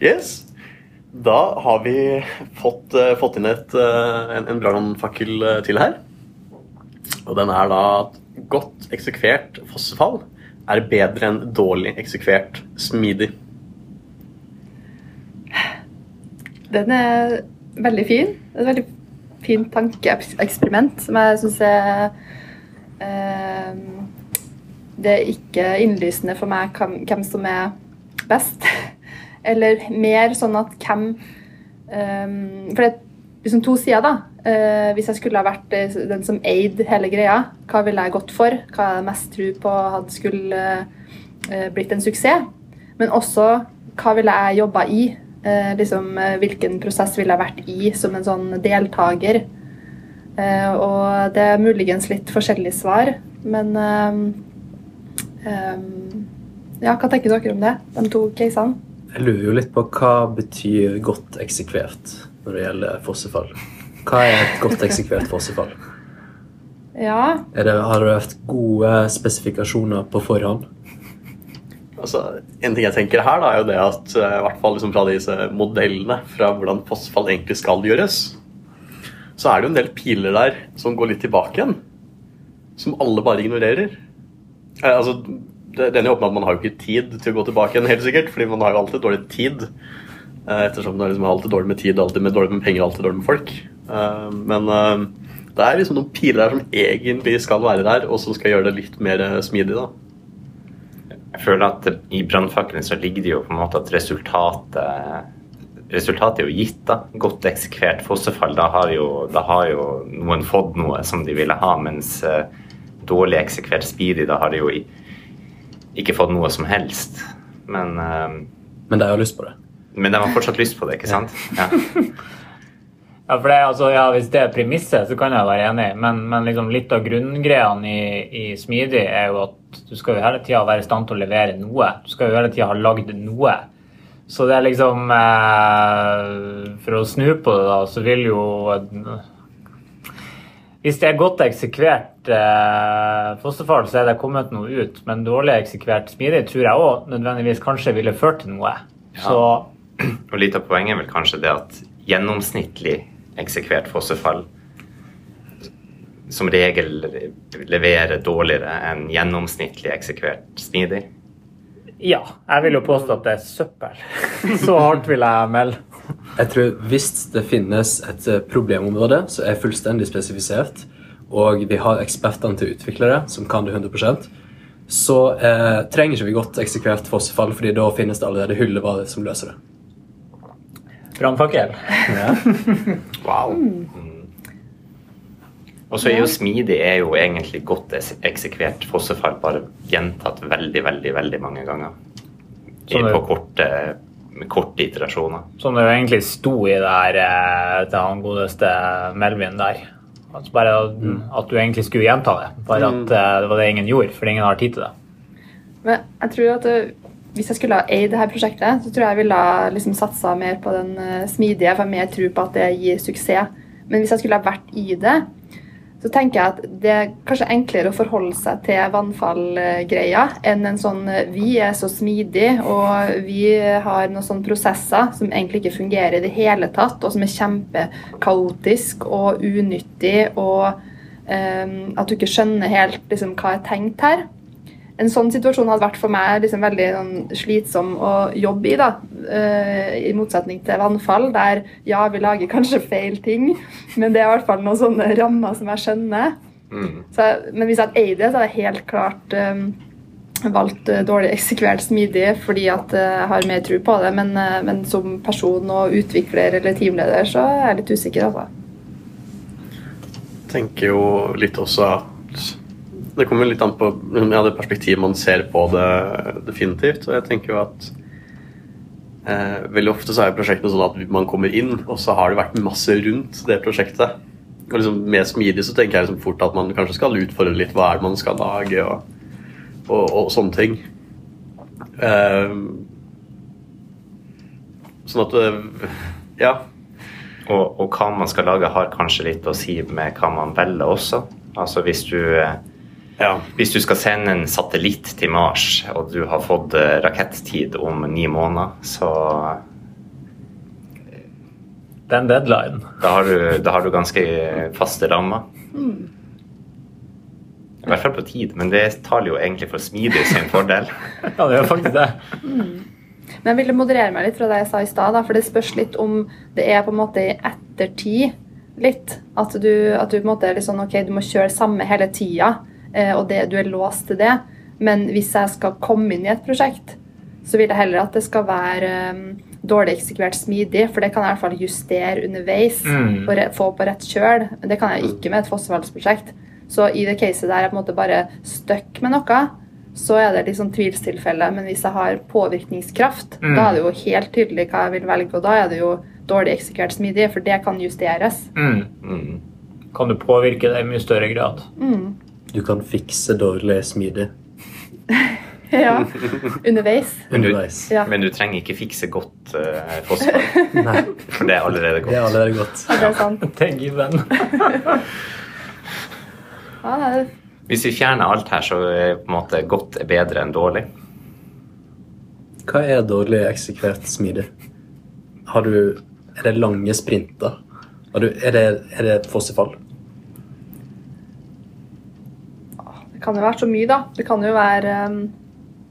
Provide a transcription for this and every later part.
Yes. Da har vi fått, eh, fått inn et, eh, en, en brannfakkel eh, til her. Og den er da at godt eksekvert fossefall er bedre enn dårlig eksekvert smidig. Den er veldig fin. Det er et veldig fint tankeeksperiment som jeg syns er eh, Det er ikke innlysende for meg hvem, som er best. Eller mer sånn at hvem um, For det er liksom to sider, da. Uh, hvis jeg skulle ha vært eh, den som eide hele greia, hva ville jeg gått for? Hva har jeg mest tro på hadde skulle uh, blitt en suksess? Men også hva ville jeg jobba i? Uh, liksom, hvilken prosess ville jeg vært i som en sånn deltaker? Og det er muligens litt forskjellige svar, men eh, Ja, hva tenker dere om det, de to casene? Jeg lurer jo litt på hva betyr godt eksekvert når det gjelder fossefall. Hva er et godt eksekvert fossefall? Ja, Er det, har det vært gode spesifikasjoner på forhånd? Altså, en ting jeg tenker her, da, er jo det at eh, i hvert fall liksom fra disse modellene fra hvordan fossefall egentlig skal gjøres, så er det jo en del piler der som går litt tilbake igjen. Som alle bare ignorerer. Eh, altså, det, det ender jo opp med at man har jo ikke tid til å gå tilbake igjen, helt sikkert, fordi man har jo alltid dårlig tid. Eh, ettersom det er liksom alltid dårlig med tid, alltid med dårlig med penger, alltid dårlig med folk. Eh, men eh, det er liksom noen piler der som egentlig skal være der, og som skal gjøre det litt mer smidig, da. Jeg føler at i brannfakkelen så ligger det jo på en måte at resultatet Resultatet er jo gitt, da. Godt eksekvert fossefall. Da har jo, da har jo noen fått noe som de ville ha, mens dårlig eksekvert speedy, da har de jo i, ikke fått noe som helst. Men, eh, Men de har lyst på det. men de har fortsatt lyst på det, ikke sant? Ja. Ja, for det, altså, ja, Hvis det er premisset, så kan jeg være enig, men, men liksom litt av grunngreiene i, i smidig er jo at du skal jo hele tida være i stand til å levere noe. Du skal jo hele tida ha lagd noe. Så det er liksom eh, For å snu på det, da, så vil jo Hvis det er godt eksekvert eh, fosterfall, så er det kommet noe ut. Men dårlig eksekvert smidig tror jeg òg nødvendigvis kanskje ville ført til noe. Så Og litt av poenget er vel kanskje det at gjennomsnittlig eksekvert fossefall som regel leverer dårligere enn gjennomsnittlig eksekvert smidig. ja, jeg vil jo påstå at det er søppel. Så hardt vil jeg melde. Jeg tror Hvis det finnes et eh, problemområde som er fullstendig spesifisert, og vi har ekspertene til å utvikle det, som kan det 100% så eh, trenger ikke vi godt eksekvert fossefall, fordi da finnes det allerede hyllevarer som løser det. Brannfakkel. Wow. Og så er jo smidig er jo egentlig godt eksekvert fossefall, bare gjentatt veldig, veldig, veldig mange ganger. I, på korte, med korte iterasjoner. Som det jo egentlig sto i det her eh, til han godeste Melvin der. Altså bare at, at du egentlig skulle gjenta det. Bare at eh, det var det ingen gjorde, fordi ingen har tid til det. Men jeg tror at hvis jeg skulle ha eid det her prosjektet, så tror jeg jeg ville ha liksom satsa mer på den eh, smidige, for jeg har mer tro på at det gir suksess. Men hvis jeg skulle ha vært i det, så tenker jeg at det er kanskje enklere å forholde seg til vannfallgreia enn en sånn eh, Vi er så smidige, og vi har noen sånne prosesser som egentlig ikke fungerer i det hele tatt, og som er kjempekaotisk og unyttig, og um, at du ikke skjønner helt liksom, hva er tenkt her en sånn situasjon hadde vært for meg liksom veldig sånn, slitsom å jobbe i. da, eh, I motsetning til vannfall, der ja, vi lager kanskje feil ting, men det er i hvert fall noen sånne rammer som jeg skjønner. Mm. Så, men hvis jeg hadde eid det, så hadde jeg helt klart eh, valgt eh, dårlig eksekvert smidig fordi at eh, jeg har mer tro på det. Men, eh, men som person og utvikler eller teamleder så er jeg litt usikker, altså. tenker jo litt også at Det kommer litt an på ja, det perspektivet man ser på det definitivt. Og jeg tenker jo at eh, veldig ofte så er prosjektene sånn at man kommer inn, og så har det vært masse rundt det prosjektet. Og liksom Med smidig så tenker jeg liksom fort at man kanskje skal utfordre litt hva er det man skal lage, og, og, og sånne ting. Eh, sånn at det- Ja. Og, og hva man skal lage, har kanskje litt å si med hva man velger også. Altså hvis du, eh, ja. hvis du skal sende en satellitt til Mars, og du har fått eh, rakettid om ni måneder, så, Det er en deadline. Da har du, da har du ganske faste rammer. I hvert fall på tid, men det taler jo egentlig for smidig sin fordel. Ja, det gjør faktisk det. Men jeg ville moderere meg litt fra det jeg sa i stad, for det spørs litt om det er på en måte i ettertid litt. At du, at du på en måte er litt sånn OK, du må kjøre samme hele tida, eh, og det, du er låst til det. Men hvis jeg skal komme inn i et prosjekt, så vil jeg heller at det skal være um, dårlig eksekvert smidig, for det kan jeg i hvert fall justere underveis Mm. og få på rett kjøl. Det kan jeg ikke med et fossefallsprosjekt. Så i det caset der jeg på en måte bare stuck med noe, så er det litt sånn tvilstilfelle. Men hvis jeg har påvirkningskraft, Mm. da er det jo helt tydelig hva jeg vil velge. Og da er det jo dårlig eksekvert smidig, for det kan justeres. Mm. Mm. Kan du påvirke det i mye større grad? Mm. Du kan fikse dårlig smidig Ja. Underveis. underveis. Ja. Men du trenger ikke fikse godt uh, fosfor, Nei, for det er allerede godt. det er allerede godt. ja, det er sant. Thank you. Ja, er, Hvis vi fjerner alt her, så er på en måte godt er bedre enn dårlig. Hva er dårlig eksekvert smidig? Har du Er det lange sprinter? Har du, er, det, er det fossefall? det kan jo være så mye, da. Det kan jo være um,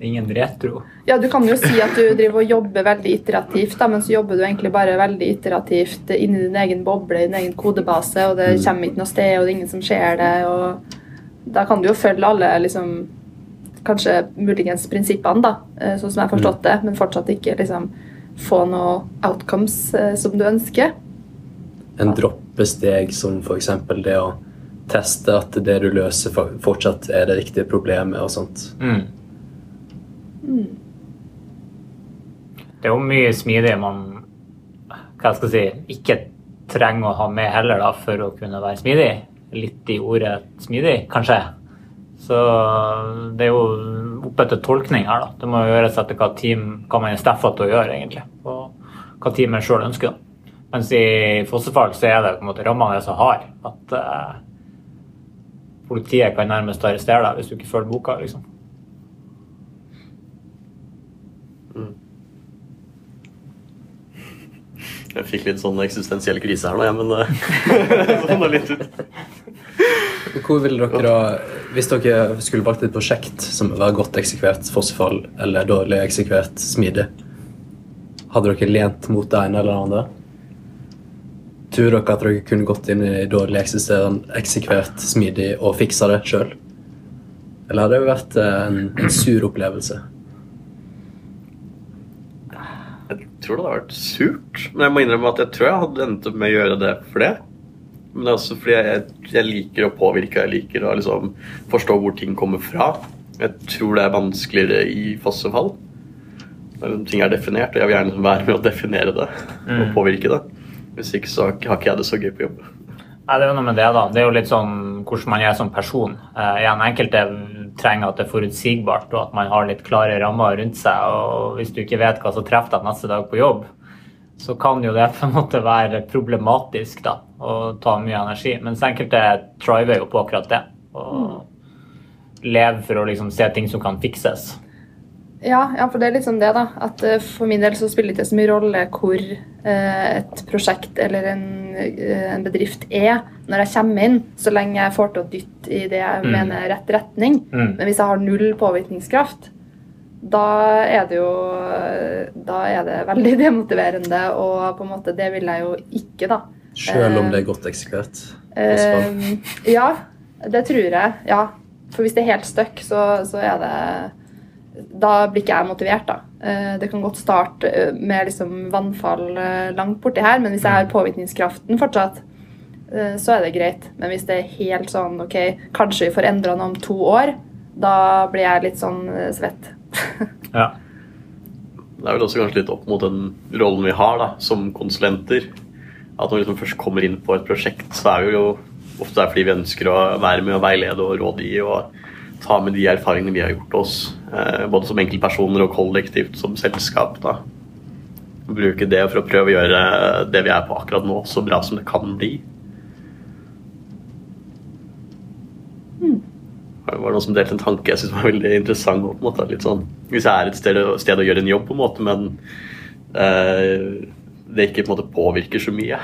Ingen retro. Ja, du kan jo si at du driver og jobber veldig iterativt, da, men så jobber du egentlig bare veldig iterativt inni din egen boble, din egen kodebase, og det Mm. kommer ikke noe sted, og det er ingen som ser det, og da kan du jo følge alle liksom Kanskje muligens prinsippene, da, eh, sånn som jeg har forstått det, men fortsatt ikke liksom få noe outcomes eh, som du ønsker. En droppesteg som f.eks. det å teste at det du løser, fortsatt er det riktige problemet og sånt. Mm. Det er jo mye smidig man hva skal jeg si, ikke trenger å ha med heller da, for å kunne være smidig. Litt i ordet smidig, kanskje. Så det er jo oppe til tolkning her. da. Det må gjøres etter hva team hva man er staffa til å gjøre, egentlig. Og hva teamet sjøl ønsker. da. Mens i fossefall så er det på en måte rammene er så harde at eh, politiet kan nærmest arrestere deg hvis du ikke følger boka. liksom. Jeg fikk litt sånn eksistensiell krise her nå, jeg, men eh, sånn litt ut. Hvor ville dere Hvis dere skulle valgt et prosjekt som var godt eksekvert fossefall eller dårlig eksekvert smidig, hadde dere lent mot det ene eller det andre? Tror dere at dere kunne gått inn i dårlig eksisterende eksekvert smidig og fiksa det sjøl? Eller hadde det vært eh, en, en sur opplevelse? Jeg tror det hadde vært surt, men jeg må innrømme at jeg tror jeg hadde endt opp med å gjøre det for det. Men det er også fordi jeg, jeg liker å påvirke, jeg liker å liksom forstå hvor ting kommer fra. Jeg tror det er vanskeligere i fossefall. Når ting er definert, og jeg vil gjerne være med å definere det og Mm. påvirke det. Hvis ikke så har ikke jeg det så gøy på jobb. Nei, det er jo noe med det, da. Det er jo litt sånn hvordan man er som person. Eh, igjen, enkelte trenger at det er forutsigbart, og at man har litt klare rammer rundt seg. Og hvis du ikke vet hva som treffer deg neste dag på jobb, så kan jo det på en måte være problematisk da, og ta mye energi. Mens enkelte triver jo på akkurat det. Og lever for å liksom se ting som kan fikses. Ja, ja, for det er litt sånn det, da. At eh, for min del så spiller det ikke så mye rolle hvor eh, et prosjekt eller en, eh, en bedrift er når jeg kommer inn, så lenge jeg får til å dytte i det jeg Mm. mener er rett retning. Mm. Men hvis jeg har null påvirkningskraft, da er det jo Da er det veldig demotiverende, og på en måte det vil jeg jo ikke, da. Sjøl om det er godt eksekvert? Ja, det tror jeg. Ja. For hvis det er helt stuck, så, så er det Da blir ikke jeg motivert, da. Eh, det kan godt starte eh, med liksom vannfall eh, langt borti her, men hvis jeg har påvirkningskraften fortsatt, eh, så er det greit. Men hvis det er helt sånn OK, kanskje vi får endra noe om to år, da blir jeg litt sånn svett. Ja. Det er vel også kanskje litt opp mot den rollen vi har da, som konsulenter. At når vi liksom først kommer inn på et prosjekt, så er vi jo ofte der fordi vi ønsker å være med og veilede og rådgi og ta med de erfaringene vi har gjort oss, eh, både som enkeltpersoner og kollektivt som selskap. da. Bruke det for å prøve å gjøre det vi er på akkurat nå, så bra som det kan bli. Det var noen som delte en tanke jeg synes var veldig interessant. på en måte litt sånn, Hvis jeg er et sted, sted å gjøre en jobb, på en måte, men eh, det ikke på en måte påvirker så mye.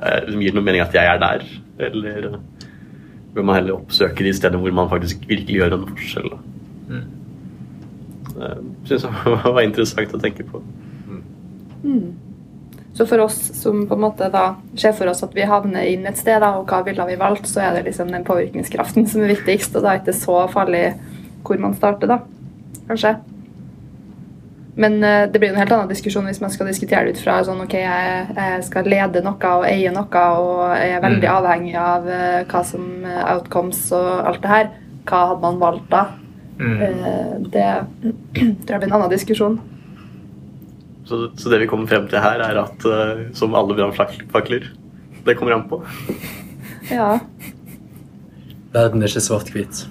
Det gir noe mening at jeg er der, eller eh, bør man heller oppsøke de stedene hvor man faktisk virkelig gjør en forskjell. da. Mm. Eh, Synes jeg var interessant å tenke på. Så for oss som på en måte da ser for oss at vi havner inn et sted, da, og hva ville vi valgt, så er det liksom den påvirkningskraften som er viktigst. Og da er det ikke så farlig hvor man starter, da. Kanskje. Men eh, det blir en helt annen diskusjon hvis man skal diskutere det ut fra sånn ok, jeg, jeg skal lede noe og eie noe og jeg er veldig Mm. avhengig av eh, hva som eh, outcomes og alt det her. Hva hadde man valgt da? Mm. Eh, det tror jeg blir en annen diskusjon. Så, så det vi kommer frem til her, er at som alle brannfakler, det kommer an på. Ja. Verden er ikke svart-hvit.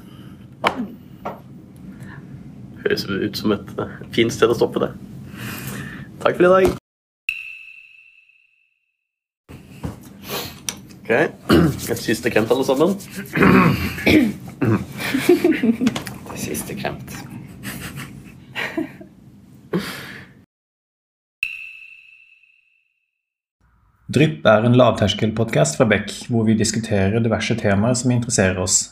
Høres ut som et eh, fint sted å stoppe det. Takk for i dag. Ok, et siste kremt alle sammen. Det siste kremt. Drypp er en lavterskelpodkast fra Beck, hvor vi diskuterer diverse temaer som interesserer oss.